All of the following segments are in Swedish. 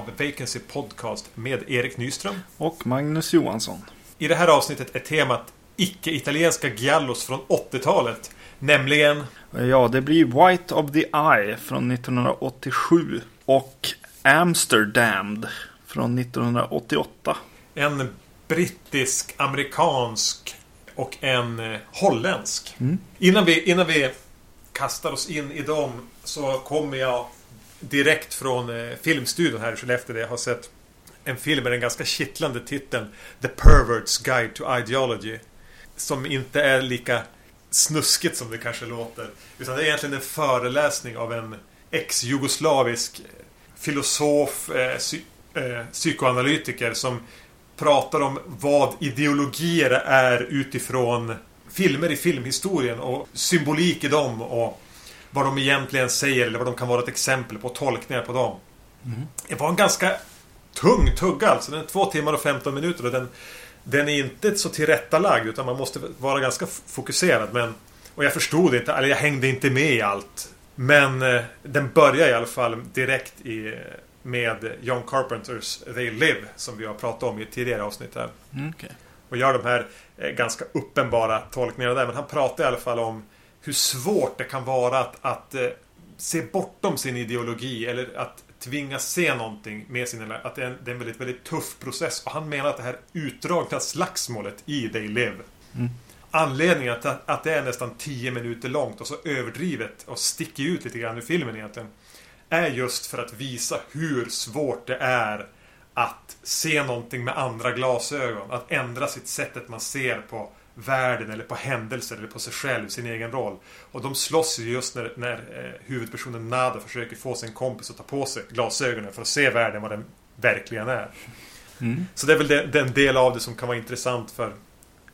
av Vacancy Podcast med Erik Nyström. Och Magnus Johansson. I det här avsnittet är temat icke-italienska giallos från 80-talet. Nämligen... Ja, det blir White of the Eye från 1987. Och Amsterdam från 1988. En brittisk, amerikansk och en eh, holländsk. Mm. Innan, vi, innan vi kastar oss in i dem så kommer jag direkt från eh, filmstudion här i Skellefteå där jag har sett en film med den ganska kittlande titeln The Pervert's Guide to Ideology. Som inte är lika snuskigt som det kanske låter. Utan det är egentligen en föreläsning av en ex-jugoslavisk eh, filosof, eh, psy eh, psykoanalytiker som pratar om vad ideologier är utifrån filmer i filmhistorien och symbolik i dem och vad de egentligen säger eller vad de kan vara ett exempel på, tolkningar på dem. Mm. Det var en ganska tung tugga alltså. Den är två timmar och 15 minuter och den, den är inte så tillrättalagd utan man måste vara ganska fokuserad. Men, och jag förstod inte, eller jag hängde inte med i allt. Men eh, den börjar i alla fall direkt i, med John Carpenters They Live som vi har pratat om i ett tidigare avsnitt här. Mm, okay. Och gör de här eh, ganska uppenbara tolkningarna där. Men han pratar i alla fall om hur svårt det kan vara att, att eh, se bortom sin ideologi eller att tvingas se någonting med sin... Att det är, en, det är en väldigt, väldigt tuff process. Och han menar att det här utdragna slagsmålet i They Live mm. Anledningen att, att det är nästan 10 minuter långt och så överdrivet och sticker ut lite grann ur filmen egentligen. Är just för att visa hur svårt det är att se någonting med andra glasögon. Att ändra sitt sättet man ser på världen eller på händelser eller på sig själv, sin egen roll. Och de slåss ju just när, när eh, huvudpersonen Nada försöker få sin kompis att ta på sig glasögonen för att se världen vad den verkligen är. Mm. Så det är väl den, den del av det som kan vara intressant för,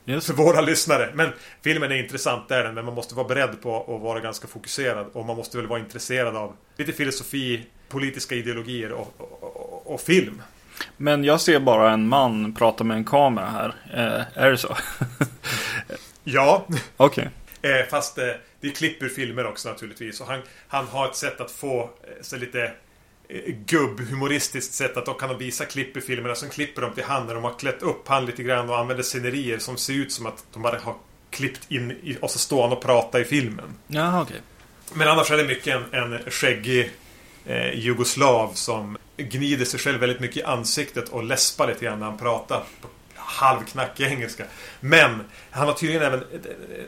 för våra lyssnare. Men filmen är intressant, där den. Men man måste vara beredd på att vara ganska fokuserad. Och man måste väl vara intresserad av lite filosofi, politiska ideologier och, och, och, och film. Men jag ser bara en man prata med en kamera här. Eh, är det så? ja. Okej. Okay. Eh, fast eh, det klipper filmer också naturligtvis. Och han, han har ett sätt att få eh, så lite eh, gubbhumoristiskt sätt att då kan de visa klipp i filmerna. Sen klipper de till han när de har klätt upp han lite grann och använder scenerier som ser ut som att de bara har klippt in i, och så står han och pratar i filmen. Jaha, okej. Okay. Men annars är det mycket en, en skäggig eh, jugoslav som gnider sig själv väldigt mycket i ansiktet och läspar lite grann när han pratar. På halvknackig engelska. Men han har tydligen även...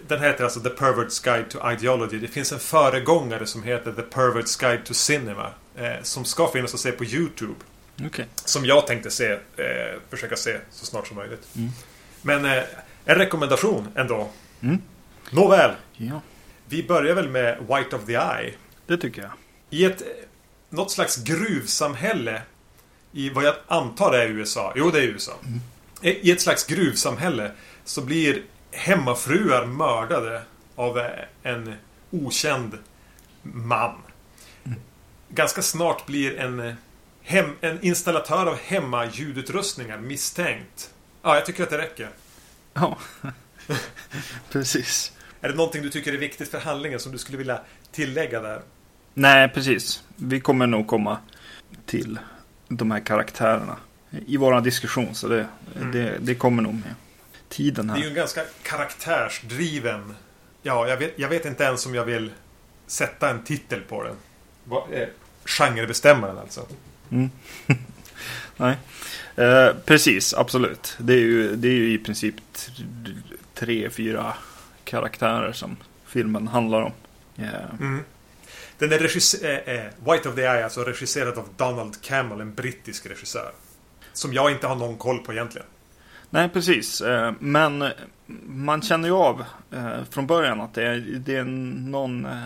Den heter alltså The Pervert's Guide to Ideology. Det finns en föregångare som heter The Pervert's Guide to Cinema. Eh, som ska finnas att se på YouTube. Okay. Som jag tänkte se, eh, försöka se så snart som möjligt. Mm. Men eh, en rekommendation ändå. Mm. Nåväl. Ja. Vi börjar väl med White of the Eye. Det tycker jag. I ett något slags gruvsamhälle i vad jag antar är USA. Jo, det är USA. Mm. I ett slags gruvsamhälle så blir hemmafruar mördade av en okänd man. Ganska snart blir en, hem, en installatör av hemmaljudutrustningar misstänkt. Ja, jag tycker att det räcker. Ja, precis. Är det någonting du tycker är viktigt för handlingen som du skulle vilja tillägga där? Nej, precis. Vi kommer nog komma till de här karaktärerna i vår diskussion. Så det, mm. det, det, kommer nog med tiden här. Det är ju en ganska karaktärsdriven. Ja, jag vet, jag vet inte ens om jag vill sätta en titel på den. Eh, genrebestämmaren alltså. Mm. Nej. Eh, precis, absolut. Det är, ju, det är ju i princip tre, fyra karaktärer som filmen handlar om. Yeah. Mm. Den är regisser- äh, äh, White of the Eye alltså regisserad av Donald Campbell, en brittisk regissör. Som jag inte har någon koll på egentligen. Nej, precis. Eh, men man känner ju av eh, från början att det är, det är någon eh,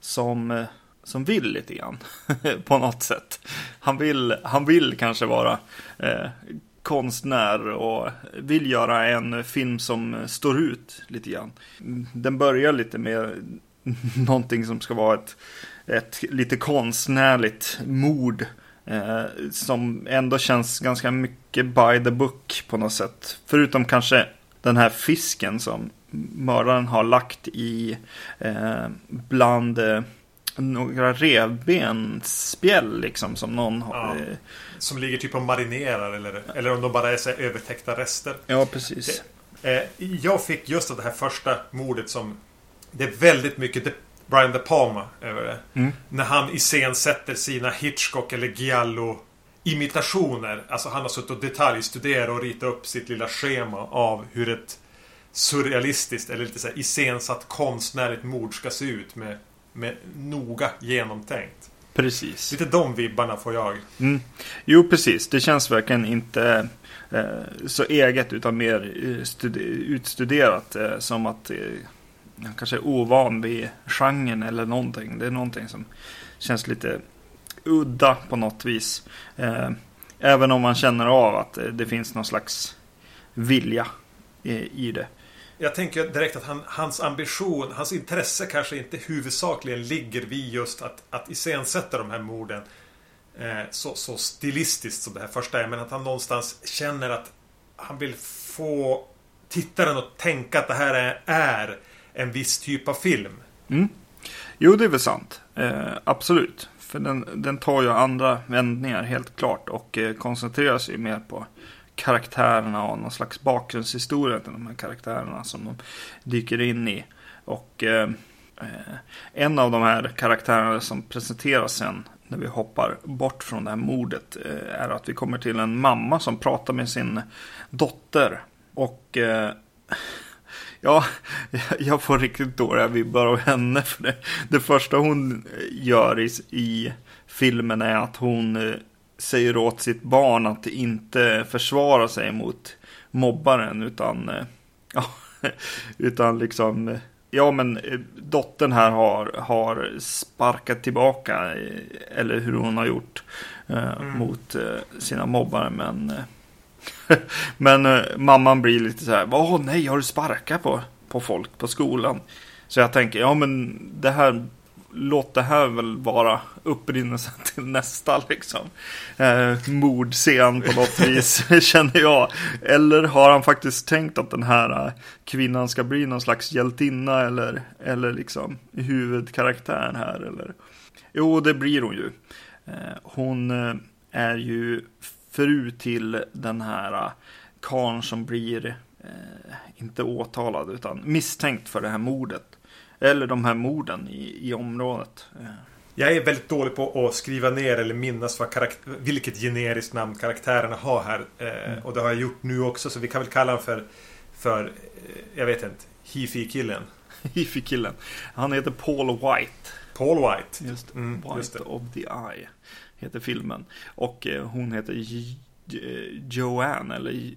som, som vill lite grann. på något sätt. Han vill, han vill kanske vara konstnär och vill göra en film som står ut lite grann. Den börjar lite med någonting som ska vara ett, ett lite konstnärligt mord. Eh, som ändå känns ganska mycket by the book på något sätt. Förutom kanske den här fisken som mördaren har lagt i eh, bland eh, några revbensspjäll liksom som någon har. Ja. Som ligger typ och marinerar eller, eller om de bara är så övertäckta rester. Ja, precis. Eh, jag fick just det här första mordet som Det är väldigt mycket Brian De Palma över det. Mm. När han iscensätter sina Hitchcock eller Giallo imitationer. Alltså han har suttit och detaljstuderat och ritat upp sitt lilla schema av hur ett surrealistiskt eller lite så här iscensatt konstnärligt mord ska se ut med, med noga genomtänkt. Precis. Lite de vibbarna får jag. Mm. Jo, precis. Det känns verkligen inte eh, så eget utan mer eh, utstuderat. Eh, som att eh, han kanske är ovan vid genren eller någonting. Det är någonting som känns lite udda på något vis. Eh, även om man känner av att eh, det finns någon slags vilja i, i det. Jag tänker direkt att han, hans ambition, hans intresse kanske inte huvudsakligen ligger vid just att, att iscensätta de här morden eh, så, så stilistiskt som det här första är. Men att han någonstans känner att han vill få tittaren att tänka att det här är, är en viss typ av film. Mm. Jo, det är väl sant. Eh, absolut. För den, den tar ju andra vändningar helt klart och eh, koncentrerar sig mer på karaktärerna och någon slags bakgrundshistoria till de här karaktärerna som de dyker in i. Och eh, eh en av de här karaktärerna som presenteras sen när vi hoppar bort från det här mordet eh, är att vi kommer till en mamma som pratar med sin dotter. Och eh, Ja, jag får riktigt dåliga vibbar av henne. För det, det första hon gör i, i filmen är att hon eh, säger åt sitt barn att inte försvara sig mot mobbaren. Utan, eh, ja, utan liksom, ja men eh, dottern här har, har sparkat tillbaka. Eller hur hon har gjort eh, Mm. mot sina mobbare. Men men eh, mamman blir lite så här, åh nej, har du sparkat på, på folk på skolan? Så jag tänker, ja men det här, låt det här väl vara upprinnelsen till nästa liksom. Eh, mordscen på något vis, känner jag. Eller har han faktiskt tänkt att den här eh, kvinnan ska bli någon slags hjältinna eller, eller liksom huvudkaraktären här? Eller? Jo, det blir hon ju. Eh, hon eh, är ju fru till den här uh, karln som blir eh, inte åtalad utan misstänkt för det här mordet. Eller de här morden i, i området. Eh, Jag är väldigt dålig på att skriva ner eller minnas vad karakt- vilket generiskt namn karaktärerna har här. Eh, Och det har jag gjort nu också så vi kan väl kalla honom för, för jag vet inte, hifi-killen. Hifi-killen. Han heter Paul White. Paul White. Just, Mm, White just of the Eye. Heter filmen. Och eh, hon heter J- Joanne. Eller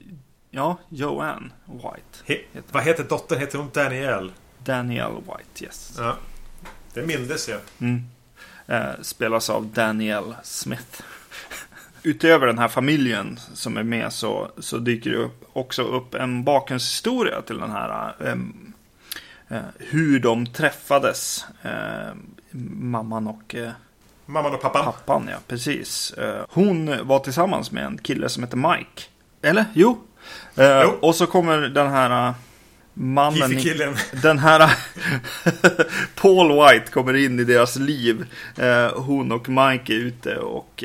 ja, Joanne White. He- vad heter dottern? Heter hon Danielle? Danielle White, yes. Ja. Det mindes jag. Mm. Eh, spelas av Daniel Smith. Utöver den här familjen som är med så, så dyker det upp, också upp en bakgrundshistoria till den här. ehm, eh, hur de träffades. Mamman och eh, Mamman och pappan. pappan, ja precis. Eh, hon var tillsammans med en kille som heter Mike. Eller? Jo. Eh, Jo. Och så kommer den här mannen... Hifi-killen. den här Paul White kommer in i deras liv. Hon och Mike är ute och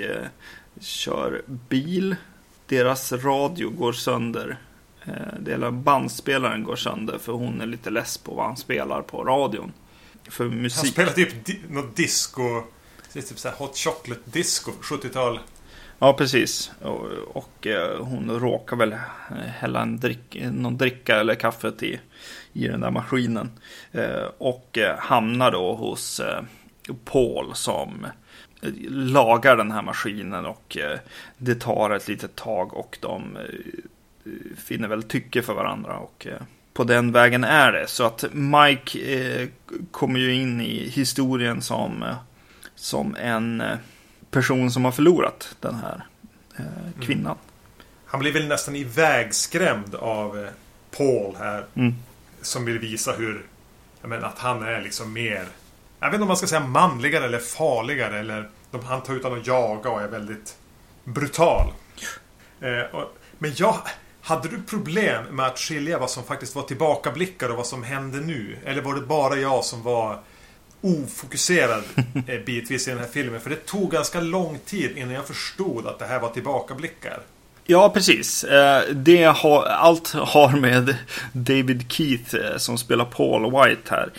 kör bil. Deras radio går sönder. Delar bandspelaren går sönder för hon är lite less på vad han spelar på radion. För Han musik. spelar typ di- något disco. Typ så hot chocolate disco. 70-tal. Ja, precis. Och, och eh, hon råkar väl hälla en drick, någon dricka eller kaffe till, i den där maskinen. Eh, och eh, hamnar då hos Paul som lagar den här maskinen och det tar ett litet tag och de finner väl tycke för varandra. Och på den vägen är det. Så att Mike eh, kommer ju in i historien som, eh, som en eh, person som har förlorat den här eh, kvinnan. Han blir väl nästan ivägskrämd av eh, Paul här. Mm. Som vill visa hur... Jag menar att han är liksom mer... Jag vet inte om man ska säga manligare eller farligare eller... De, han tar utan att jaga och är väldigt brutal. Och, men jag... Hade du problem med att skilja vad som faktiskt var tillbakablickar och vad som hände nu? Eller var det bara jag som var ofokuserad eh, bitvis i den här filmen. För det tog ganska lång tid innan jag förstod att det här var tillbakablickar. Ja, precis. Eh, det har, allt har med David Keith eh, som spelar Paul White här.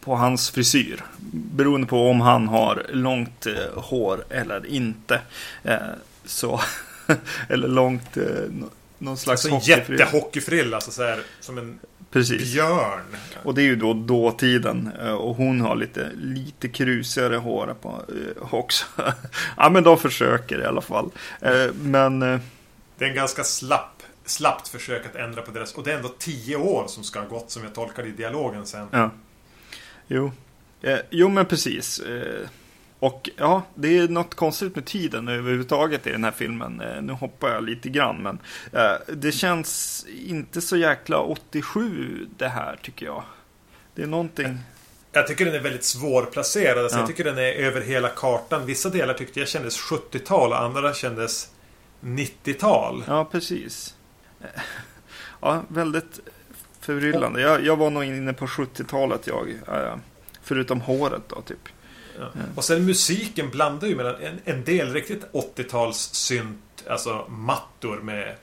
På hans frisyr. Beroende på om han har långt hår eller inte. Så, eller långt, någon slags Alltså hockeyfrill. jättehockeyfrill, alltså så här, som en Precis. björn. Och det är ju då dåtiden. eh, Och hon har lite, lite krusigare hår på eh, också. ja, men de försöker i alla fall. Eh, Men... Det är en ganska slapp, slappt försök att ändra på deras... Och det är ändå tio år som ska ha gått som jag tolkar i dialogen sen. Ja. Jo. Jo, men precis. Och ja, det är något konstigt med tiden överhuvudtaget i den här filmen. Eh, nu hoppar jag lite grann, men eh, det känns inte så jäkla 87 det här tycker jag. Det är någonting... Jag tycker den är väldigt svårplacerad. Alltså Ja. Jag tycker den är över hela kartan. Vissa delar tyckte jag kändes 70-tal och andra kändes 90-tal. Ja, precis. Eh, Ja, väldigt förbryllande. Jag, jag var nog inne på 70-talet jag. Förutom håret då, typ. Ja. Och sen musiken blandar ju mellan en, en del riktigt 80-tals synt, alltså mattor med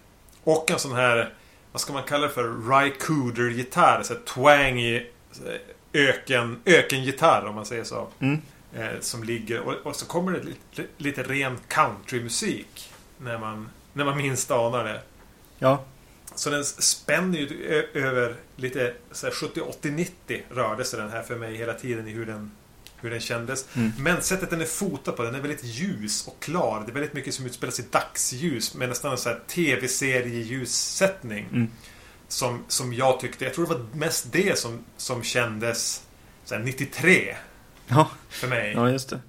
och en sån här, vad ska man kalla det för, Rycooder-gitarr, så twangy här öken, ökengitarr om man säger så. Mm. Eh, som ligger och, och så kommer det lite, lite ren countrymusik när man, när man minst anar det. Ja, Så den spänner ju över lite så här 70, 80, 90 rörde sig den här för mig hela tiden i hur den, hur den kändes. Mm. Men sättet den är fotad på, den är väldigt ljus och klar. Det är väldigt mycket som utspelas i dagsljus med nästan en här tv-serieljussättning. Mm. Som, som jag tyckte, jag tror det var mest det som, som kändes så här 93 ja. för mig. Ja, just det.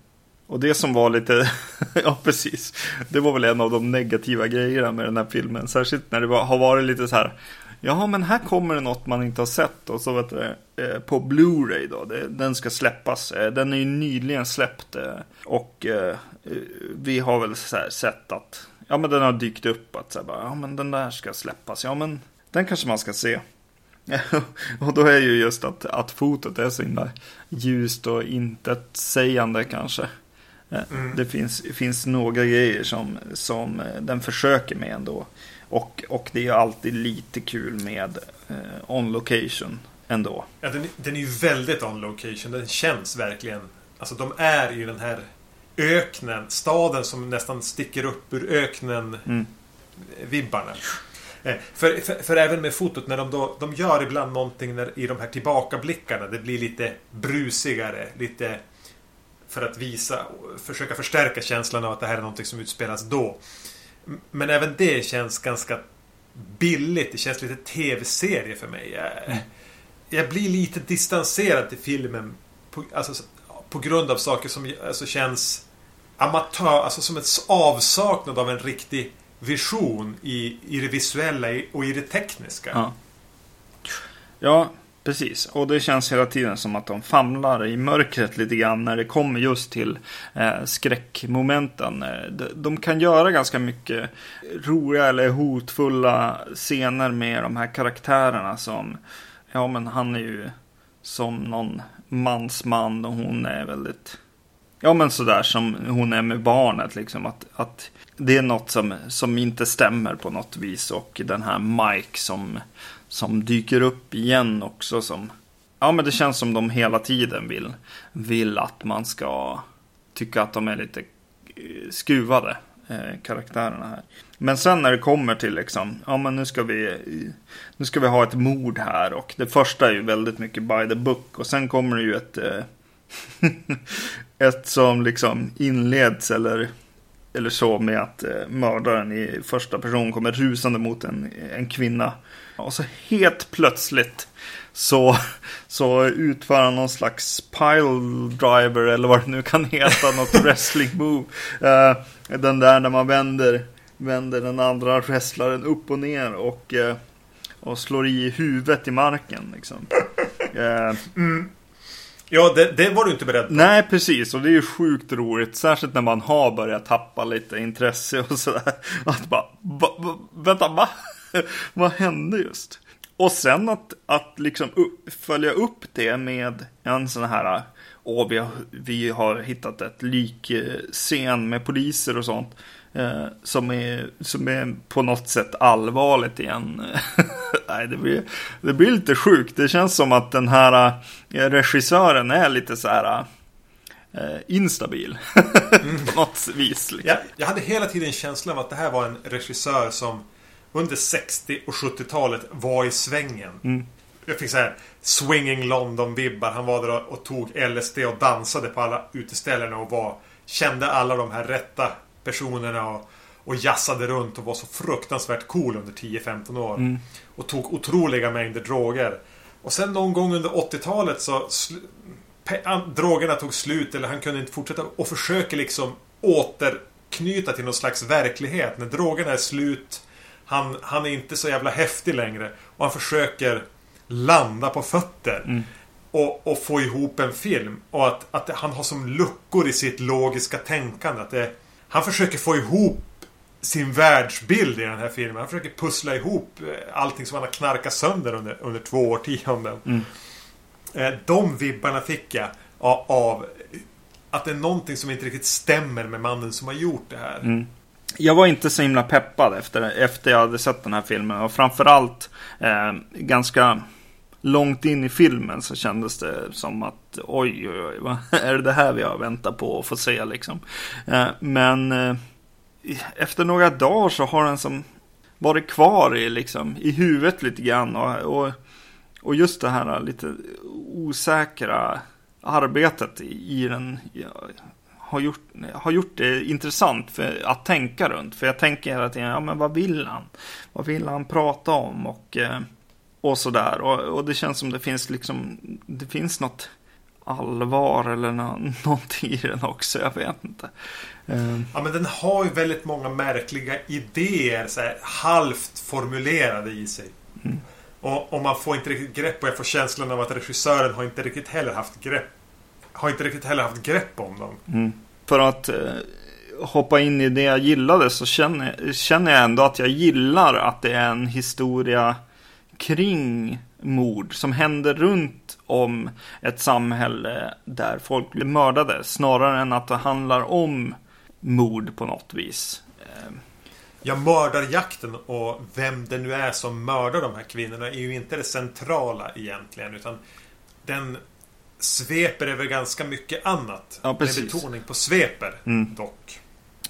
Och det som var lite, ja precis, det var väl en av de negativa grejerna med den här filmen. Särskilt när det var, har varit lite så här, ja men här kommer det något man inte har sett. Och så vet du, eh, på Blu-ray då, det, den ska släppas. Eh, Den är ju nyligen släppt. eh, Och eh, eh, vi har väl så här sett att, ja men den har dykt upp att så här, bara, ja men den där ska släppas. Ja men den kanske man ska se. och då är ju just att, att fotot är så himla ljust och intetsägande kanske. Eh, Mm. Det finns, finns några grejer som, som eh, den försöker med ändå. Och, och det är alltid lite kul med eh, on location ändå. Ja, den, den är ju väldigt on location. Den känns verkligen... Alltså de är i den här öknen. Staden som nästan sticker upp ur öknen Mm. vibbarna. Eh, För, för, för även med fotot, när de, då, de gör ibland någonting när, i de här tillbakablickarna. Det blir lite brusigare. Lite för att visa, försöka förstärka känslan av att det här är någonting som utspelas då. Men även det känns ganska billigt. Det känns lite tv-serie för mig. Jag, jag blir lite distanserad till filmen på, alltså, på grund av saker som alltså, känns amatör, alltså som en avsaknad av en riktig vision i, i det visuella och i det tekniska. Ja. ja, precis. Och det känns hela tiden som att de famlar i mörkret lite grann när det kommer just till eh, skräckmomenten. Eh, de, de kan göra ganska mycket roliga eller hotfulla scener med de här karaktärerna som, ja men han är ju som någon mansman och hon är väldigt Ja men sådär som hon är med barnet liksom. Att, att det är något som, som inte stämmer på något vis. Och den här Mike som, som dyker upp igen också som... Ja men det känns som de hela tiden vill, vill att man ska tycka att de är lite eh, skruvade. Eh, karaktärerna här. Men sen när det kommer till liksom, ja men nu ska vi, nu ska vi ha ett mord här och det första är ju väldigt mycket by the book och sen kommer det ju ett, eh, ett som liksom inleds eller, eller så med att eh, mördaren i första person kommer rusande mot en, en kvinna. Och så helt plötsligt så, så utför han någon slags pile driver eller vad det nu kan heta, något wrestling move. Eh, den där när man vänder, vänder den andra wrestlaren upp och ner och, eh, och slår i huvudet i marken. Liksom. Eh, Ja, det, det var du inte beredd på. Nej, precis. Och det är ju sjukt roligt. Särskilt när man har börjat tappa lite intresse och sådär. Att bara, va, va, vänta, va? Vad hände just? och sen att, att liksom upp, följa upp det med en sån här, åh, vi har, vi har hittat ett likscen med poliser och sånt. Eh, som, är, som är på något sätt allvarligt igen. Nej, det blir, det blir lite sjukt. Det känns som att den här eh, regissören är lite så här eh, instabil. på något vis. Liksom. Jag, jag hade hela tiden känslan av att det här var en regissör som under 60 och 70-talet var i svängen. Mm. Jag fick så här swinging London-vibbar. Han var där och tog LSD och dansade på alla uteställena och var, kände alla de här rätta personerna och, och jassade runt och var så fruktansvärt cool under 10-15 år. Mm. Och tog otroliga mängder droger. Och sen någon gång under 80-talet så drogerna tog slut eller han kunde inte fortsätta och försöker liksom återknyta till någon slags verklighet. När drogerna är slut han, han är inte så jävla häftig längre. Och han försöker landa på fötter. Mm. Och, och, få ihop en film. Och att, att han har som luckor i sitt logiska tänkande. Att det, han försöker få ihop sin världsbild i den här filmen. Han försöker pussla ihop eh, allting som han har knarkat sönder under, under två årtionden. Mm. Eh, de vibbarna fick jag av att det är någonting som inte riktigt stämmer med mannen som har gjort det här. Mm. Jag var inte så himla peppad efter, efter jag hade sett den här filmen. Och framförallt eh, ganska långt in i filmen så kändes det som att oj, oj, oj, vad är det det här vi har väntat på att få se liksom. Eh, men eh, efter några dagar så har den som varit kvar i, liksom, i huvudet lite grann. Och, och, och just det här lite osäkra arbetet i, i den har gjort, har gjort det intressant för att tänka runt. För jag tänker hela tiden, ja men vad vill han? Vad vill han prata om? Och, eh, och sådär. Och, och det känns som det finns liksom, det finns något allvar eller någonting i den också. Jag vet inte. Uh. Ja men den har ju väldigt många märkliga idéer så här, halvt formulerade i sig. Mm. Och, och, man får inte riktigt grepp och jag får känslan av att regissören har inte riktigt heller haft grepp har inte riktigt heller haft grepp om dem. Mm. För att eh, hoppa in i det jag gillade så känner, känner jag ändå att jag gillar att det är en historia kring mord som händer runt om ett samhälle där folk blir mördade. Snarare än att det handlar om mord på något vis. Eh. Ja, mördarjakten och vem det nu är som mördar de här kvinnorna är ju inte det centrala egentligen. Utan den sveper över ganska mycket annat. Ja, med betoning på sveper mm. dock.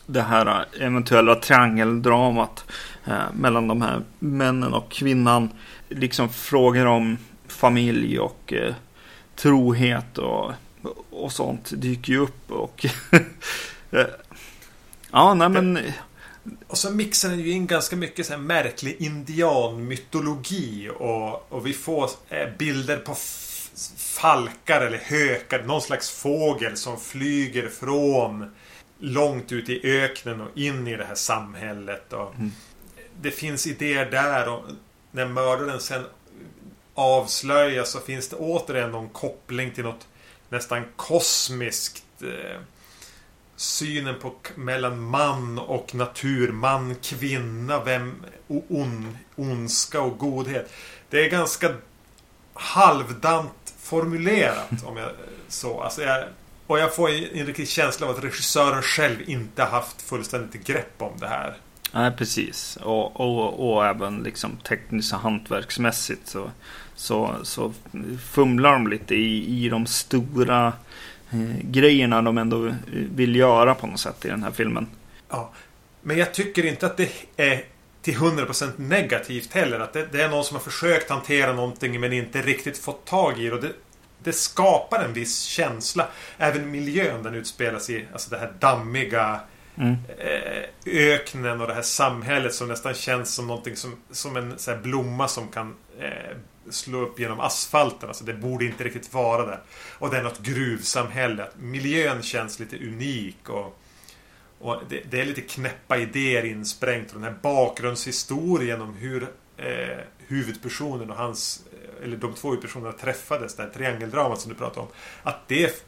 Det här eventuella triangeldramat eh, mellan de här männen och kvinnan. Liksom frågor om familj och eh, trohet och, och sånt dyker ju upp. Och ja, nej men... Och så mixar den ju in ganska mycket så här märklig indianmytologi och, och vi får bilder på falkar eller hökar. Någon slags fågel som flyger från långt ut i öknen och in i det här samhället. Och mm. Det finns idéer där och när mördaren sen avslöjas så finns det återigen någon koppling till något nästan kosmiskt. Eh, synen på mellan man och natur, man, kvinna, vem, on, ondska och godhet. Det är ganska halvdant formulerat. Om jag så. Alltså jag, och jag får en riktig känsla av att regissören själv inte haft fullständigt grepp om det här. Nej, precis. Och, och, och även liksom tekniskt och hantverksmässigt så, så, så fumlar de lite i, i de stora eh, grejerna de ändå vill göra på något sätt i den här filmen. Ja, men jag tycker inte att det är till 100% negativt heller. Att det, det, är någon som har försökt hantera någonting men inte riktigt fått tag i det. Och det, det skapar en viss känsla. Även miljön den utspelas i. Alltså det här dammiga mm. eh, öknen och det här samhället som nästan känns som någonting som, som en så blomma som kan eh, slå upp genom asfalten. Alltså det borde inte riktigt vara där. Och det är något gruvsamhälle. Miljön känns lite unik. och och det, det, är lite knäppa idéer insprängt. Och den här bakgrundshistorien om hur eh, huvudpersonen och hans eh, eller de två huvudpersonerna träffades, det här triangeldramat som du pratade om. Att det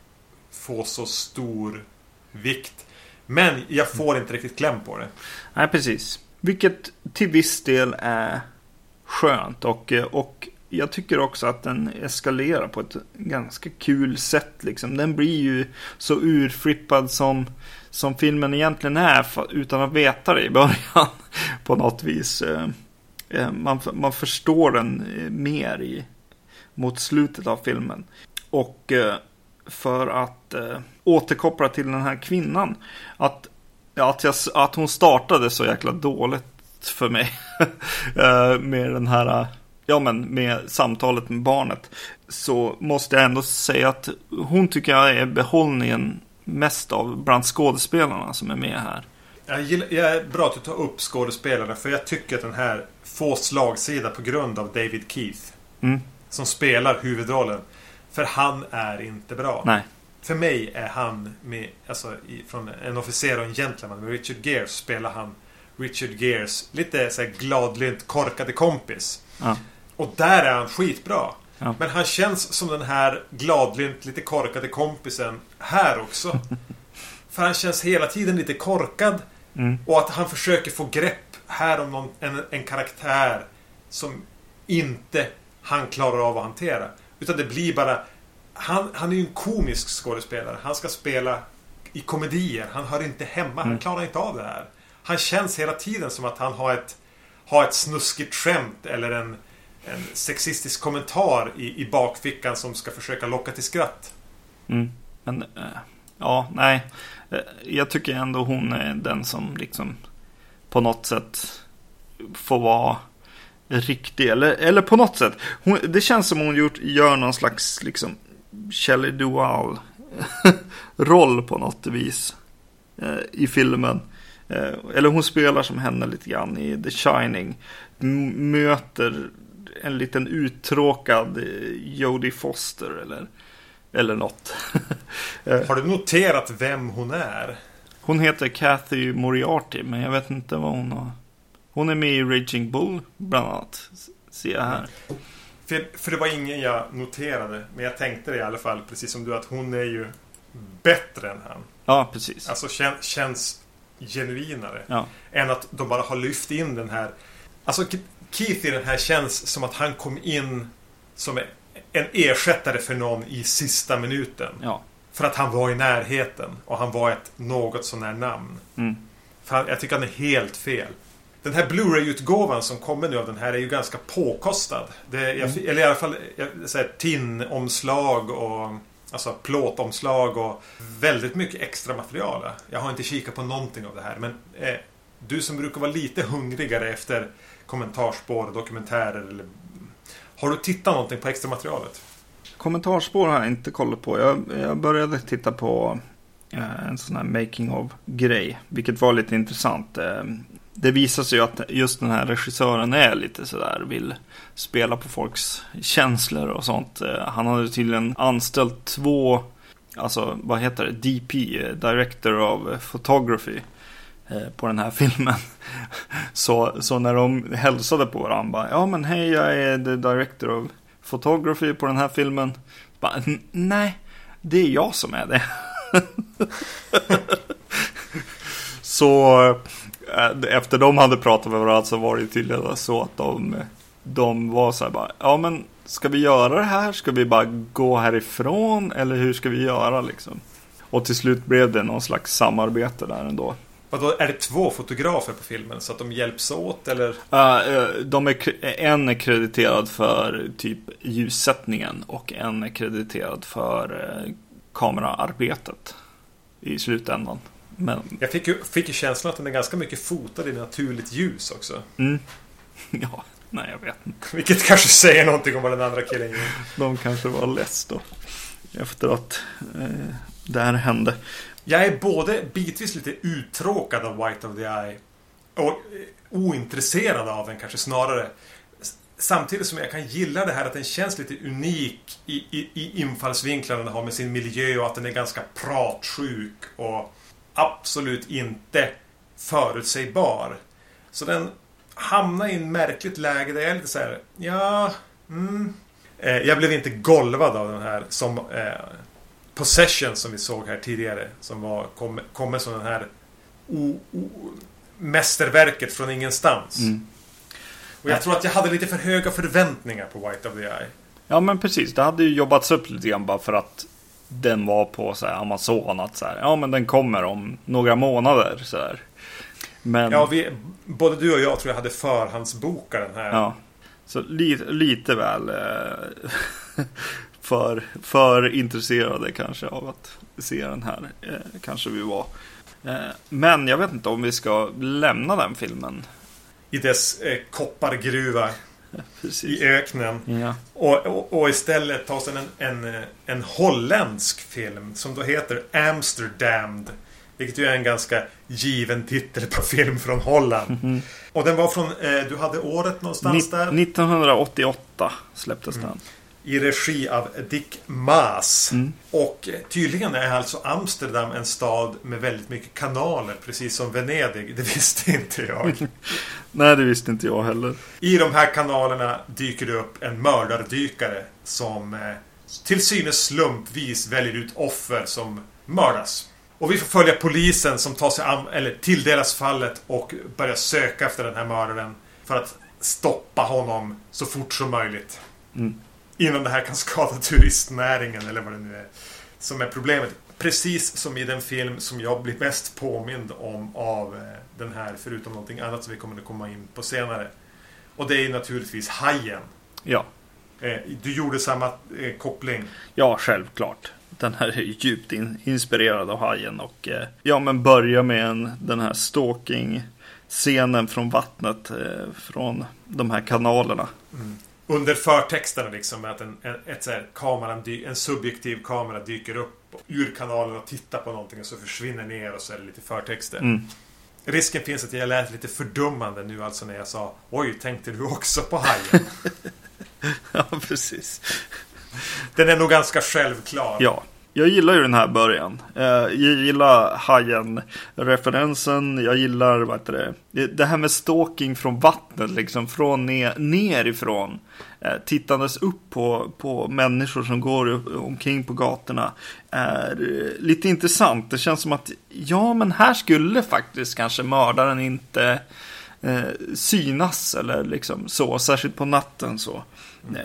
får så stor vikt. Men jag får inte riktigt kläm på det. Nej, precis. Vilket till viss del är skönt. Och, eh, och jag tycker också att den eskalerar på ett ganska kul sätt. Liksom. Den blir ju så urflippad som, som filmen egentligen är utan att veta det i början. På något vis. Eh, eh, man, man förstår den eh, mer i, mot slutet av filmen. Och för att återkoppla till den här kvinnan. Att, att, jag, att hon startade så jäkla dåligt för mig. med den här ja, men med samtalet med barnet. Så måste jag ändå säga att hon tycker jag är behållningen mest av bland skådespelarna som är med här. Jag, gillar, jag är bra att du tar upp skådespelarna för jag tycker att den här får slagsida på grund av David Keith. Mm. Som spelar huvudrollen. För han är inte bra. Nej. För mig är han med, alltså i, från en officer och en gentleman med Richard Gere spelar han Richard Geres lite så här gladlynt korkade kompis. Ja. Och där är han skitbra. Ja. Men han känns som den här gladlynt, lite korkade kompisen här också. För han känns hela tiden lite korkad. Mm. Och att han försöker få grepp här om någon, en, en karaktär som inte han klarar av att hantera. Utan det blir bara... Han, han är ju en komisk skådespelare. Han ska spela i komedier. Han hör inte hemma. Han Mm. klarar inte av det här. Han känns hela tiden som att han har ett, har ett snuskigt skämt eller en, en sexistisk kommentar i, i bakfickan som ska försöka locka till skratt. Mm. Men, eh, ja, nej. Eh, jag tycker ändå hon är den som liksom på något sätt får vara riktig. Eller, eller på något sätt. Hon, det känns som hon gjort, gör någon slags liksom Shelley Duvall roll på något vis eh, i filmen. Eh, eller hon spelar som henne lite grann i The Shining. M- möter en liten uttråkad eh, Jodie Foster eller, eller något. Eh, Har du noterat vem hon är? hon heter Kathy Moriarty, men jag vet inte vad hon har. Hon är med i Raging Bull, bland annat. Ser jag här. För, för det var ingen jag noterade. Men jag tänkte det i alla fall, precis som du, att hon är ju bättre än han. Ja, precis. Alltså kän, känns genuinare. Ja. Än att de bara har lyft in den här... Alltså Keith i den här känns som att han kom in som en ersättare för någon i sista minuten. Ja. För att han var i närheten och han var ett något sånär namn. Mm. För jag tycker han är helt fel. Den här Blu-ray-utgåvan som kommer nu av den här är ju ganska påkostad. Det, jag, Mm. Eller i alla fall tinnomslag och alltså plåtomslag och väldigt mycket extra material. Jag har inte kikat på någonting av det här men eh, du som brukar vara lite hungrigare efter kommentarspår dokumentärer eller har du tittat någonting på extra materialet? Kommentarspår har jag inte kollat på. Jag, jag började titta på eh, en sån här making of grej. Vilket var lite intressant. Eh, det visar sig ju att just den här regissören är lite sådär, vill spela på folks känslor och sånt. Eh, han hade tydligen anställt två, alltså vad heter det, DP, eh, Director of Photography. Eh, på den här filmen. Så, så när de hälsade på varandra, bara, ja men hej jag är the director of photography på den här filmen. Bara, nej, det är jag som är det. så eh, efter de hade pratat med varandra så var det tydligen så att de, de var så här bara, ja men ska vi göra det här? Ska vi bara gå härifrån? Eller hur ska vi göra liksom? Och till slut blev det någon slags samarbete där ändå. Vadå, är det två fotografer på filmen så att de hjälps åt eller? Uh, de är, en är krediterad för typ ljussättningen och en är krediterad för uh, kameraarbetet i slutändan. Men, Jag fick ju, fick ju känslan att den är ganska mycket fotad i naturligt ljus också. mm, ja, nej jag vet inte. Vilket kanske säger någonting om vad den andra killen gjorde. De kanske var less då. Efter att uh, det här hände. Jag är både bitvis lite uttråkad av White of the Eye och eh, ointresserad av den kanske snarare. Samtidigt som jag kan gilla det här att den känns lite unik i, i, i infallsvinklarna den har med sin miljö och att den är ganska pratsjuk och absolut inte förutsägbar. Så den hamnar i en märkligt läge där jag är lite så här, ja, mm. Eh, jag blev inte golvad av den här som eh, Possession som vi såg här tidigare. Som var, kom, kommer som den här o, o, mästerverket från ingenstans. Mm. Och jag tror att jag hade lite för höga förväntningar på White of the Eye. Ja men precis, det hade ju jobbats upp lite grann bara för att den var på så här, Amazon. Att så här, ja men den kommer om några månader. Så här. Men, Ja, vi, både du och jag tror jag hade förhandsbokat den här. ja. Så lite, lite väl eh, för, för intresserade kanske av att se den här. Eh, kanske vi var. Eh, men jag vet inte om vi ska lämna den filmen. I dess eh, koppargruva Precis. i öknen. Ja. Och, och, och istället ta sig en, en, en holländsk film som då heter Amsterdam. Vilket ju är en ganska given titel på film från Holland. Och den var från, eh, du hade året någonstans Ni- där? 1988 släpptes den. I regi av Dick Maas. Mm. Och eh, tydligen är alltså Amsterdam en stad med väldigt mycket kanaler. Precis som Venedig. Det visste inte jag. Nej, det visste inte jag heller. I de här kanalerna dyker det upp en mördardykare som eh, till synes slumpvis väljer ut offer som mördas. Och vi får följa polisen som tar sig an, eller tilldelas fallet och börjar söka efter den här mördaren för att stoppa honom så fort som möjligt. Mm. Innan det här kan skada turistnäringen eller vad det nu är som är problemet. Precis som i den film som jag blir mest påmind om av eh, den här, förutom någonting annat som vi kommer att komma in på senare. Och det är naturligtvis Hajen. Ja. Eh, Du gjorde samma eh, koppling. Ja, självklart. Den här är djupt in, inspirerad av Hajen och ja, men börja med en, den här stalking-scenen från vattnet från de här kanalerna. Under förtexterna liksom att en, en, ett så här, kameran en subjektiv kamera dyker upp ur kanalen och tittar på någonting och så försvinner ner och så är det lite förtexter. Mm. Risken finns att jag lät lite fördummande nu alltså när jag sa Oj, tänkte du också på Hajen? Ja, precis. Den är nog ganska självklar. Ja, jag gillar ju den här början. Eh, Jag gillar Hajen-referensen. Jag gillar vad heter det? det här med stalking från vattnet, liksom från ner, nerifrån. Eh, Tittandes upp på, på människor som går omkring på gatorna är eh, lite intressant. Det känns som att ja, men här skulle faktiskt kanske mördaren inte eh, synas eller liksom så, särskilt på natten så. Eh,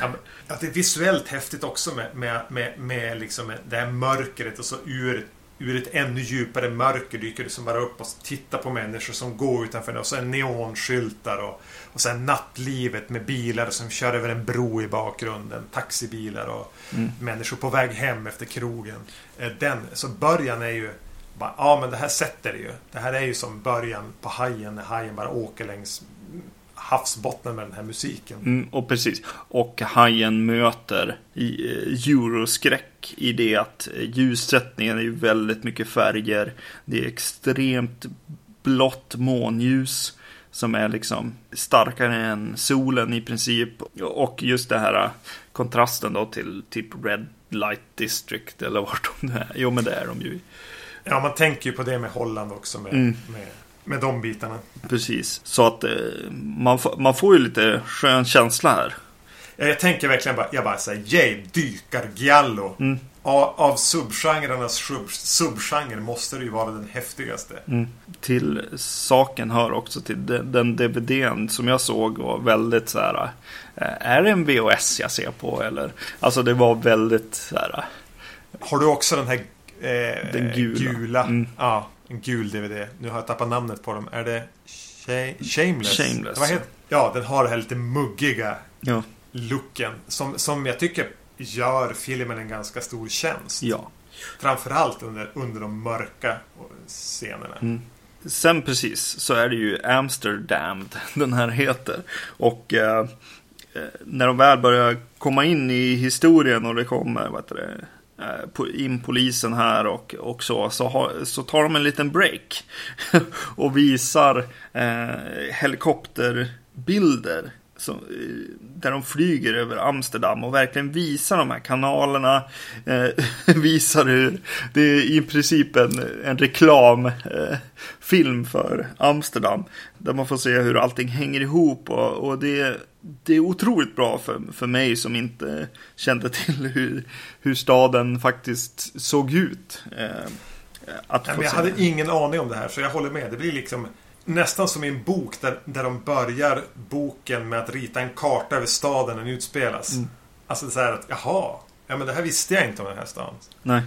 Ja, men, att det är visuellt häftigt också med, med, med, med liksom det här mörkret och så ur, ur ett ännu djupare mörker dyker det som bara upp och tittar på människor som går utanför och så är neonskyltar och, och sen nattlivet med bilar som kör över en bro i bakgrunden. Taxibilar och människor på väg hem efter krogen. Eh, Den, så början är ju bara, ja men det här sätter det ju. Det här är ju som början på hajen när hajen bara åker längs havsbotten med den här musiken. Mm, och precis. Och hajen möter eh, euroskräck i det att eh, ljussättningen är ju väldigt mycket färger. Det är extremt blått månljus som är liksom starkare än solen i princip. Och just det här eh, kontrasten då till typ Red Light District eller vart de är. Jo men det är de ju. Ja, man tänker ju på det med Holland också med, Mm. med, med de bitarna. Precis. Så att eh, man, man får ju lite skön känsla här. Ja, Jag tänker verkligen bara, jag bara säger yay, dykargiallo. Mm. Av, av subgenrernas sub, subgenre måste det ju vara den häftigaste. Mm. Till saken hör också till den, den DVDn som jag såg var väldigt så här. eh, Är det en VHS jag ser på eller? Alltså det var väldigt så här. Har du också den här eh, Den gula. Mm. Ja, en gul DVD. Nu har jag tappat namnet på dem. Är det Sha- Shameless? Shameless, Vad heter? Ja, den har den här lite muggiga Ja. looken. Som, som jag tycker gör filmen en ganska stor tjänst. ja. Framförallt under, under de mörka scenerna. Mm. Sen precis så är det ju Amsterdam den här heter. Och eh, eh, när de väl börjar komma in i historien och det kommer vad heter det, Eh, in polisen här och, och så, så, ha, så tar de en liten break. och visar eh, helikopterbilder. Som, eh, där de flyger över Amsterdam och verkligen visar de här kanalerna. Eh, visar hur det är i princip en, en reklamfilm eh, för Amsterdam. Där man får se hur allting hänger ihop och, och det, det är otroligt bra för, för mig som inte kände till hur, hur staden faktiskt såg ut. Eh, att Nej, jag hade ingen aning om det här, så jag håller med. Det blir liksom nästan som i en bok där, där de börjar boken med att rita en karta över staden den utspelas. Mm. Alltså det är så här att, jaha, ja men det här visste jag inte om den här stan. Nej.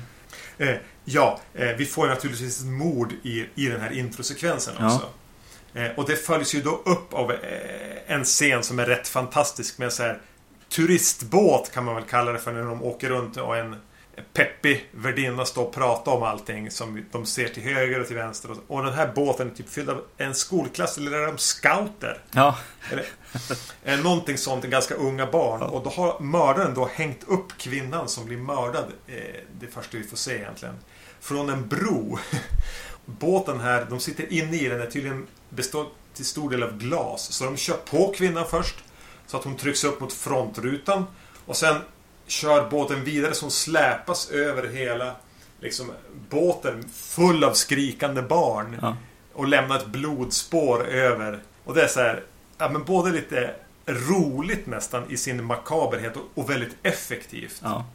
Eh, ja, eh, vi får naturligtvis ett mord i, i den här introsekvensen Ja. också. Eh, och det följs ju då upp av eh, en scen som är rätt fantastisk med så här turistbåt kan man väl kalla det för när de åker runt och en peppig värdinna står och pratar om allting som de ser till höger och till vänster. Och, och den här båten är typ fylld av en skolklass eller är de scouter? Ja. Eller, eh, någonting sånt, ganska unga barn. Ja. Och då har mördaren då hängt upp kvinnan som blir mördad. Eh, det första vi får se egentligen. Från en bro. Båten här, de sitter inne i den, är tydligen består till stor del av glas. Så de kör på kvinnan först. Så att hon trycks upp mot frontrutan. Och sen kör båten vidare hon släpas över hela liksom, båten full av skrikande barn. Ja. Och lämnar ett blodspår över. Och det är så här, ja men både lite roligt nästan i sin makaberhet och, och väldigt effektivt. Ja.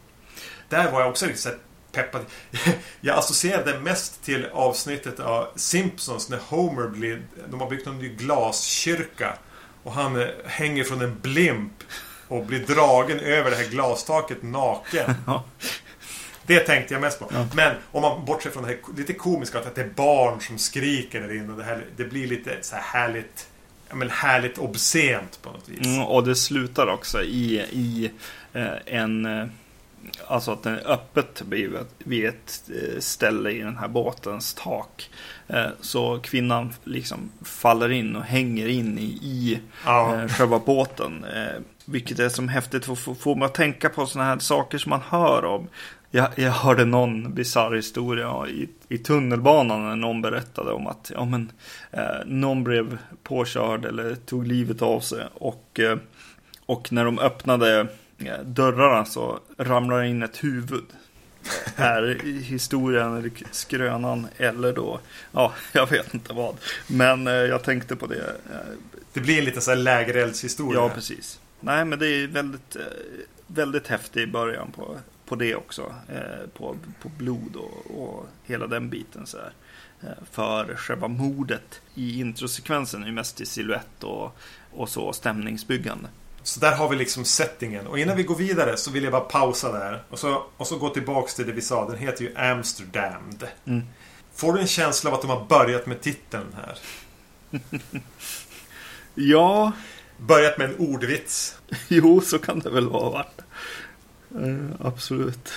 Där var jag också riktigt så här peppad. Jag associerade mest till avsnittet av Simpsons när Homer blir... De har byggt en ny glaskyrka. Och han eh, hänger från en blimp och blir dragen över det här glastaket naken. Det tänkte jag mest på. Ja. Men om man bortser från det här lite komiska att det är barn som skriker där inne. Och det, här, det blir lite så här härligt... Ja, men härligt obscent på något vis. Mm, och det slutar också i, i eh, en... Eh, alltså att den är öppet vid, ett- vid ett eh, ställe i den här båtens tak. Eh, så kvinnan liksom faller in och hänger in i, i Ja. eh, själva båten. Vilket är som häftigt för att få mig att tänka på sådana här saker som man hör om. Jag, jag hörde någon bisarr historia i, i tunnelbanan när någon berättade om att ja, men, eh, någon blev påkörd eller tog livet av sig. Och, eh, och när de öppnade eh, dörrarna så ramlade in ett huvud. Är i historien eller skrönan eller då, ja, jag vet inte vad. Men eh, jag tänkte på det. Eh, Det blir en liten så här lägereldshistoria. Ja, precis. Nej, men det är väldigt, eh, väldigt häftig början på, på det också. Eh, på, på blod och, och hela den biten. Så här. Eh, för själva mordet i introsekvensen är ju mest i silhuett och, och så stämningsbyggande. Så där har vi liksom settingen. Och innan vi går vidare så vill jag bara pausa där. Och så, och så gå tillbaks till det vi sa. Den heter ju Amsterdam. Mm. Får du en känsla av att de har börjat med titeln här? Ja, Börjat med en ordvits. jo, så kan det väl vara. Eh, absolut.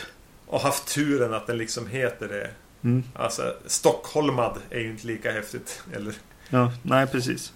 Och haft turen att den liksom heter det. Mm. Alltså, Stockholmad är ju inte lika häftigt. Eller Ja, nej, precis.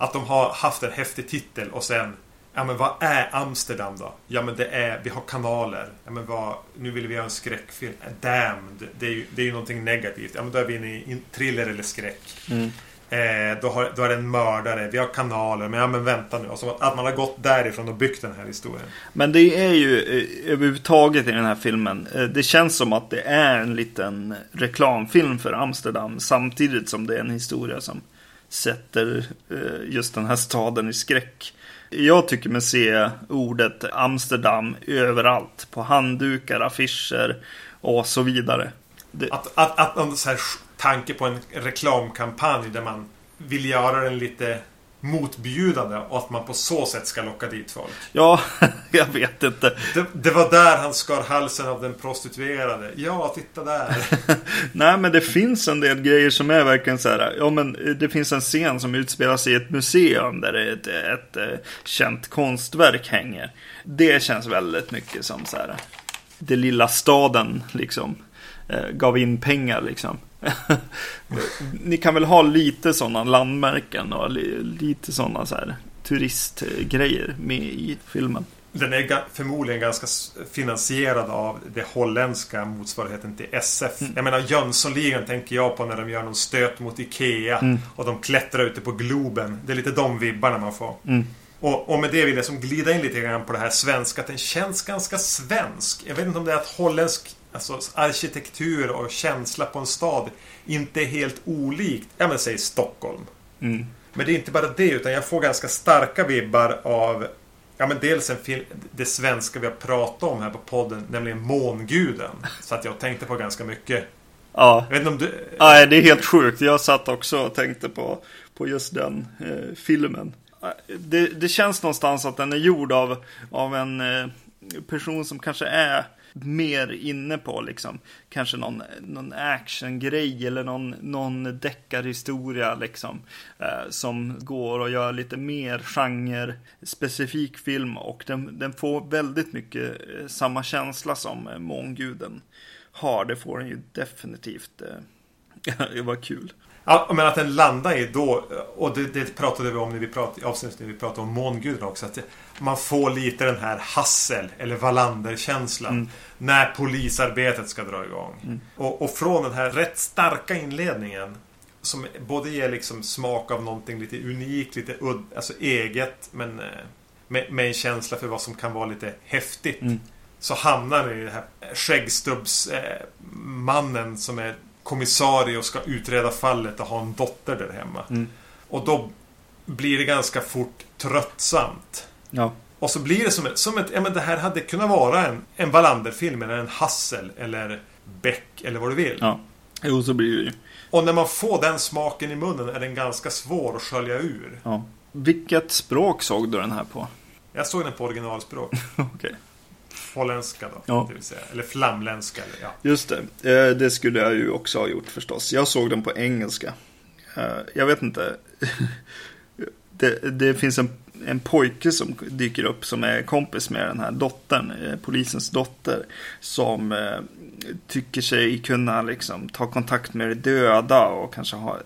att de har haft en häftig titel och sen Ja men vad är Amsterdam då? Ja men det är, vi har kanaler. Ja men vad, nu vill vi göra en skräckfilm. Damned. Det är ju, det är ju någonting negativt. Ja men då är vi inne i thriller eller skräck. Mm. Eh, då, har, då är det en mördare. Vi har kanaler. Men ja men vänta nu. Alltså att man har gått därifrån och byggt den här historien. Men det är ju eh, överhuvudtaget i den här filmen. eh, Det känns som att det är en liten reklamfilm för Amsterdam. Samtidigt som det är en historia som sätter eh, just den här staden i skräck. Jag tycker mig se ordet Amsterdam överallt. På handdukar, affischer och så vidare. Det, Att, att, att någon så här tanke på en reklamkampanj där man vill göra den lite motbjudande och att man på så sätt ska locka dit folk. ja, jag vet inte. Det, det var där han skar halsen av den prostituerade. Ja, titta där. Nej, men det finns en del grejer som är verkligen så här. Ja, men eh, det finns en scen som utspelar sig i ett museum där ett, ett, ett känt konstverk hänger. Det känns väldigt mycket som så här. Det lilla staden liksom eh, gav in pengar liksom. Ni kan väl ha lite sådana landmärken och li, lite sådana så här turistgrejer med i filmen. Den är förmodligen ganska finansierad av det holländska motsvarigheten till SF. Jag menar Jönssonligan tänker jag på när de gör någon stöt mot Ikea. Mm. Och de klättrar ute på Globen. Det är lite de vibbarna man får. Mm. Och, och med det vill jag som glida in lite grann på det här svenska. Att den känns ganska svensk. Jag vet inte om det är att holländsk alltså, arkitektur och känsla på en stad inte är helt olikt, ja men säg Stockholm. Mm. Men det är inte bara det, utan jag får ganska starka vibbar av Ja men dels en film, det svenska vi har pratat om här på podden, nämligen Månguden. Så att jag tänkte på ganska mycket Ja. Jag vet inte om du... Nej, det är helt sjukt. Jag satt också och tänkte på, på just den eh, filmen. Det, det känns någonstans att den är gjord av, av en eh, person som kanske är mer inne på liksom kanske någon, någon actiongrej eller någon, någon deckarhistoria liksom eh, som går och gör lite mer genre specifik film och den, den får väldigt mycket eh, samma känsla som eh, Månguden har. Det får den ju definitivt. Eh, det var kul. Ja, men att den landar i då, och det, det pratade vi om när vi pratade, i avsnittet när vi pratade om månguden också. Att man får lite den här Hassel eller Wallander-känslan. Mm. När polisarbetet ska dra igång. Mm. Och, och, från den här rätt starka inledningen. Som både ger liksom smak av någonting lite unikt, lite udd, alltså eget. Men eh, med, med, en känsla för vad som kan vara lite häftigt. Mm. Så hamnar den i den här skäggstubbsmannen eh, som är kommissarie och ska utreda fallet och ha en dotter där hemma. Mm. Och då blir det ganska fort tröttsamt. Ja. Och så blir det som ett, som ett ja men det här hade kunnat vara en, en Wallander-film eller en Hassel eller Beck eller vad du vill. Ja. Jo, så blir det ju. Och när man får den smaken i munnen är den ganska svår att skölja ur. Ja. Vilket språk såg du den här på? Jag såg den på originalspråk. Okej. Okay. Holländska då, ja. det vill säga. Eller flamländska. Eller, ja. Just det. Eh, det skulle jag ju också ha gjort förstås. Jag såg den på engelska. Eh, jag vet inte. det, det finns en, en pojke som dyker upp som är kompis med den här dottern, eh, polisens dotter. Som tycker sig kunna liksom ta kontakt med de döda och kanske ha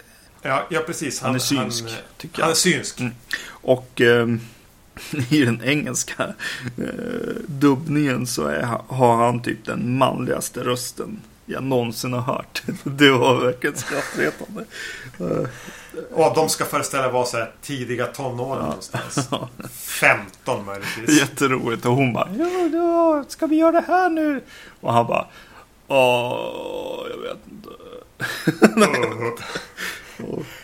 Ja, ja precis. Han, han är synsk. Han, han är synsk. Mm. Och i den engelska eh, dubbningen så är, har han typ den manligaste rösten jag någonsin har hört. Det var verkligen skrattretande. Uh, och de ska föreställa vara så här tidiga tonåren ja. någonstans. 15 möjligtvis. Jätteroligt. Och hon bara ja, ja, ska vi göra det här nu? Och han bara Åh, jag vet inte.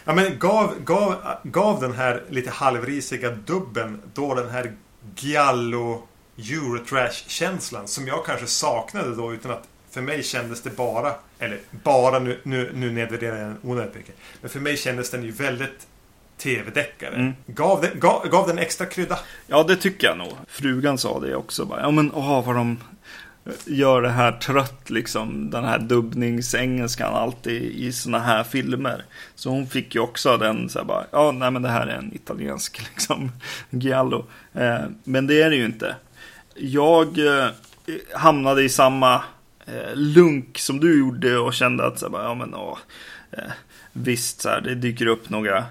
Ja men gav, gav, gav den här lite halvrisiga dubben då den här Giallo Eurotrash-känslan som jag kanske saknade då utan att för mig kändes det bara, eller bara nu, nu, nu nedvärderar jag den onödigt mycket. Men för mig kändes den ju väldigt tv-deckare. Mm. Gav, den, gav, gav den extra krydda? Ja, det tycker jag nog. Frugan sa det också. Bara, ja, men åh, vad de gör det här trött, liksom den här dubbningsengelskan alltid i såna här filmer. Så hon fick ju också den så här bara, ja nej men det här är en italiensk liksom giallo. Eh, men det är det ju inte. Jag eh, hamnade i samma eh, lunk som du gjorde och kände att så här, bara, ja men åh, eh, visst så här, det dyker upp några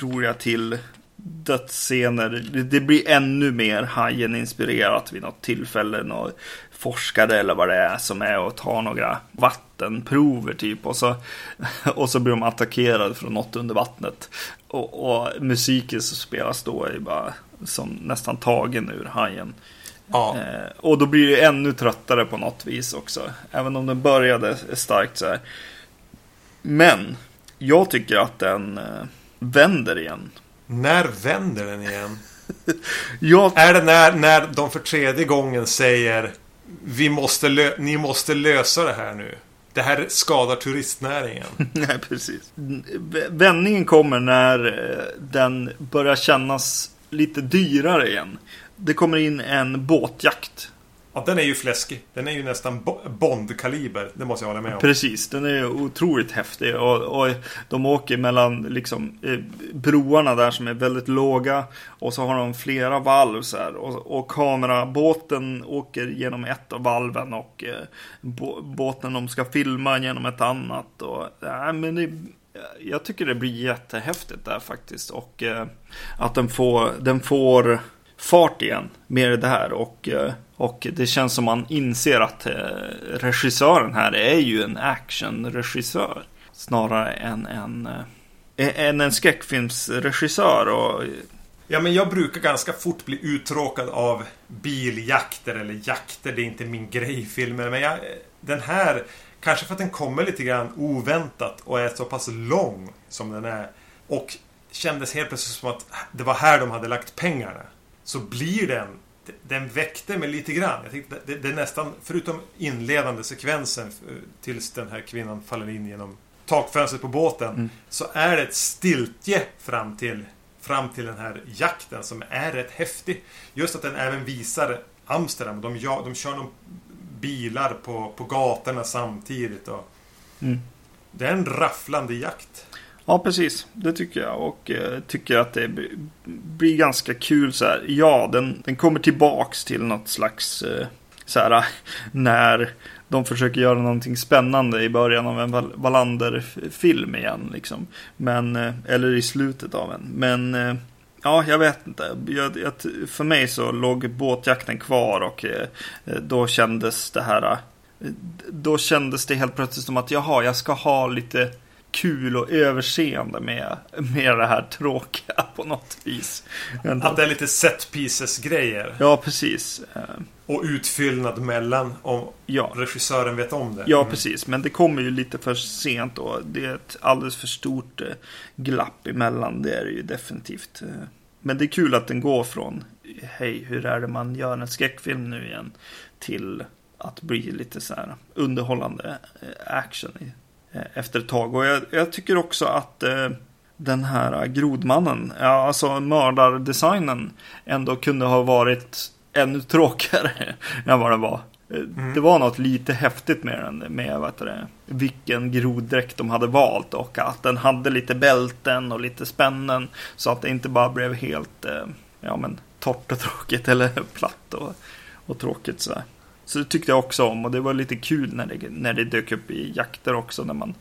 roliga till dödsscener. Det, blir ännu mer Hajen-inspirerat vid något tillfälle. Något forskare eller vad det är som är och tar några vattenprover typ. Och så, och så blir de attackerade från något under vattnet. Och, och musiken som spelas då är bara som nästan tagen ur Hajen. Ja. Eh, och då blir det ännu tröttare på något vis också. Även om den började starkt så här. Men jag tycker att den eh, vänder igen. När vänder den igen? jag... Är det när, när de för tredje gången säger vi måste ni måste lösa det här nu. Det här skadar turistnäringen. Nej, precis. Vändningen kommer när eh, den börjar kännas lite dyrare igen. Det kommer in en båtjakt Ja, den är ju fläskig. Den är ju nästan Bond-kaliber. Det måste jag hålla med om. Precis, den är otroligt häftig. Och, och de åker mellan liksom, eh, broarna där som är väldigt låga. Och så har de flera valv så här. Och, och kamerabåten åker genom ett av valven. Och eh, båten de ska filma genom ett annat. Och, ja, men det, jag tycker det blir jättehäftigt där faktiskt. Och eh, att den får, den får fart igen med det här. Och, eh, och det känns som man inser att eh, regissören här är ju en actionregissör. Snarare än en, eh, en, en skräckfilmsregissör. Och... Ja, men jag brukar ganska fort bli uttråkad av biljakter eller jakter. Det är inte min grej i filmer. Men jag, den här, kanske för att den kommer lite grann oväntat och är så pass lång som den är. Och kändes helt plötsligt som att det var här de hade lagt pengarna så blir den den väckte mig lite grann. Jag tänkte, det, det är nästan, förutom inledande sekvensen eh, tills den här kvinnan faller in genom takfönstret på båten. Mm. Så är det ett stiltje fram till, fram till den här jakten som är rätt häftig. Just att den även visar Amsterdam. De, de kör någon bilar på, på gatorna samtidigt. Och mm. Det är en rafflande jakt. Ja, precis. Det tycker jag. Och eh, tycker att det blir ganska kul så här. Ja, den, den kommer tillbaks till något slags eh, så här när de försöker göra någonting spännande i början av en Wallander-film igen. Liksom. Men, eh, eller i slutet av en. Men eh, ja, jag vet inte. Jag, jag, för mig så låg båtjakten kvar och eh, eh, då kändes det här. Eh, då kändes det helt plötsligt som att jaha, jag ska ha lite kul och överseende med, med det här tråkiga på något vis. Att det är lite set pieces grejer. Ja, precis. Och utfyllnad mellan om ja. regissören vet om det. Ja, mm. precis. Men det kommer ju lite för sent och det är ett alldeles för stort eh, glapp emellan. Det är det ju definitivt. Eh. Men det är kul att den går från hej, hur är det man gör en skräckfilm nu igen till att bli lite så här underhållande eh, action efter ett tag. Och jag, jag tycker också att den här grodmannen, ja, alltså mördardesignen ändå kunde ha varit ännu tråkigare än vad den var. Mm. Det var något lite häftigt med den, med vad det, vilken groddräkt de hade valt och att den hade lite bälten och lite spännen så att det inte bara blev helt eh, ja, men, torrt och tråkigt eller platt och, och tråkigt så. Så det tyckte jag också om och det var lite kul när det, när det dök upp i jakter också när man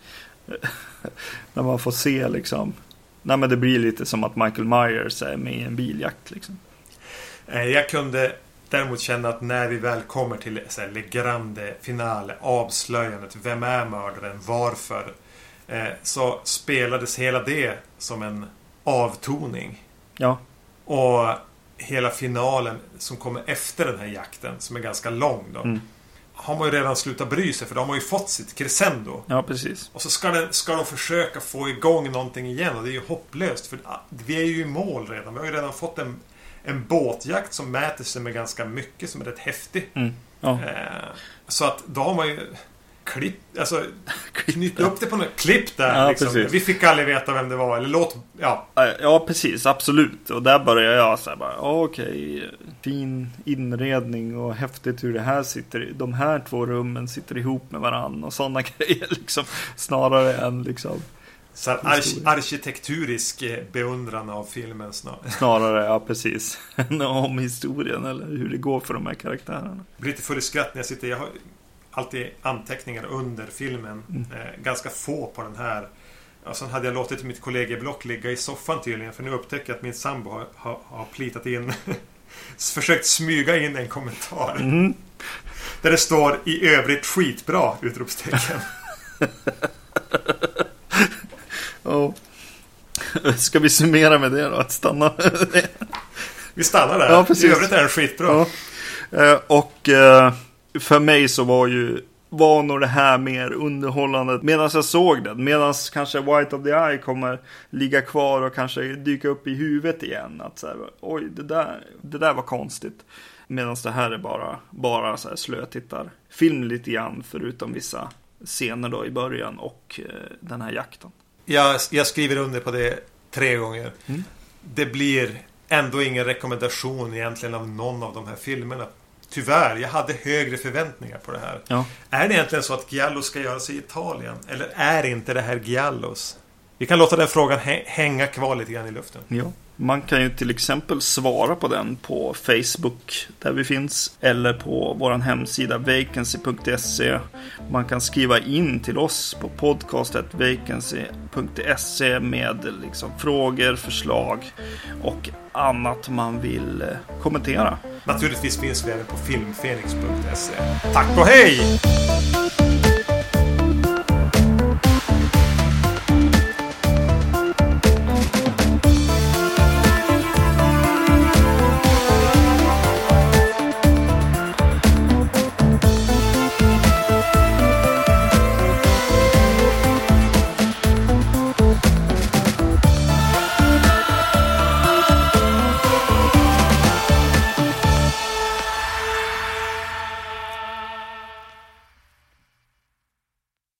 när man får se liksom Nej men det blir lite som att Michael Myers är med i en biljakt liksom. Eh, jag kunde däremot känna att när vi väl kommer till så här, Le Grande Finale, avslöjandet, vem är mördaren, varför? Eh, så spelades hela det som en avtoning. Ja. Och hela finalen som kommer efter den här jakten, som är ganska lång då. Mm. Har man ju redan slutat bry sig för då har ju fått sitt crescendo. Ja, precis. Och så ska, den, ska de försöka få igång någonting igen och det är ju hopplöst. För vi är ju i mål redan. Vi har ju redan fått en en båtjakt som mäter sig med ganska mycket som är rätt häftig. Mm. Ja. Eh, så att då har man ju klipp, alltså knytt upp det på något klipp där. Ja, liksom. Vi fick aldrig veta vem det var. Eller låt, ja. Ja, precis. Absolut. Och där börjar jag så här bara, okej. Okay, fin inredning och häftigt hur det här sitter. De här två rummen sitter ihop med varandra och sådana grejer liksom. Snarare än liksom så ark arkitekturisk eh, beundran av filmen snarare. Snarare, ja precis. om historien eller hur det går för de här karaktärerna. Jag blir lite full i skratt när jag sitter. Jag har alltid anteckningar under filmen. Mm. Eh, ganska få på den här. Och sen hade jag låtit mitt kollegieblock ligga i soffan tydligen. För nu upptäcker jag att min sambo har, har, har plitat in Försökt smyga in en kommentar. Mm. Där det står i övrigt skitbra! Utropstecken. Oh. Ska vi summera med det då? Att stanna Vi stannar där. Ja, precis. I övrigt är den skitbra. Ja. Eh, och eh, för mig så var ju var nog det här mer underhållande medan jag såg den. Medan kanske White of the Eye kommer ligga kvar och kanske dyka upp i huvudet igen. Att så här, oj, det där, det där var konstigt. Medan det här är bara, bara så här slötittarfilm lite grann. Förutom vissa scener då i början och eh, den här jakten. Jag, jag skriver under på det tre gånger. Mm. Det blir ändå ingen rekommendation egentligen av någon av de här filmerna. Tyvärr, jag hade högre förväntningar på det här. Ja. Är det egentligen så att Giallo ska göra sig i Italien? Eller är inte det här Giallos? Vi kan låta den frågan hänga kvar lite grann i luften. Ja. Man kan ju till exempel svara på den på Facebook där vi finns. Eller på vår hemsida vacancy.se. Man kan skriva in till oss på podcastetvacancy.se med liksom frågor, förslag och annat man vill eh, kommentera. Naturligtvis finns vi även på filmfenix.se. Tack och hej!